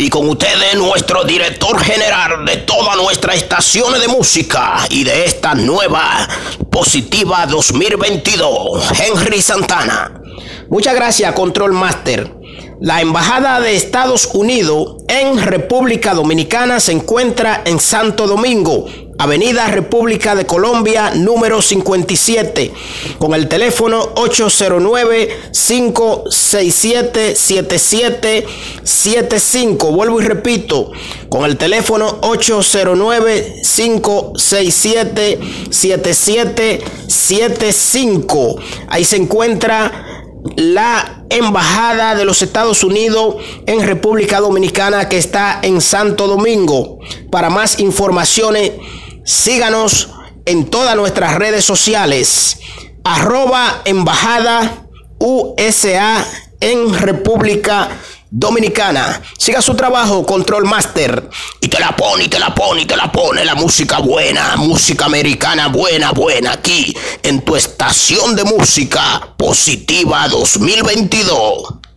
Y con ustedes nuestro director general de todas nuestras estaciones de música y de esta nueva positiva 2022, Henry Santana. Muchas gracias, Control Master. La Embajada de Estados Unidos en República Dominicana se encuentra en Santo Domingo, Avenida República de Colombia, número 57, con el teléfono 809-567-7775. Vuelvo y repito, con el teléfono 809-567-7775. Ahí se encuentra la Embajada de los Estados Unidos en República Dominicana que está en Santo Domingo. Para más informaciones, síganos en todas nuestras redes sociales. Arroba Embajada USA en República Dominicana. Siga su trabajo, Control Master. Y te la pone, y te la pone, y te la pone la música buena, música americana buena, buena, aquí en tu estación de música positiva 2022.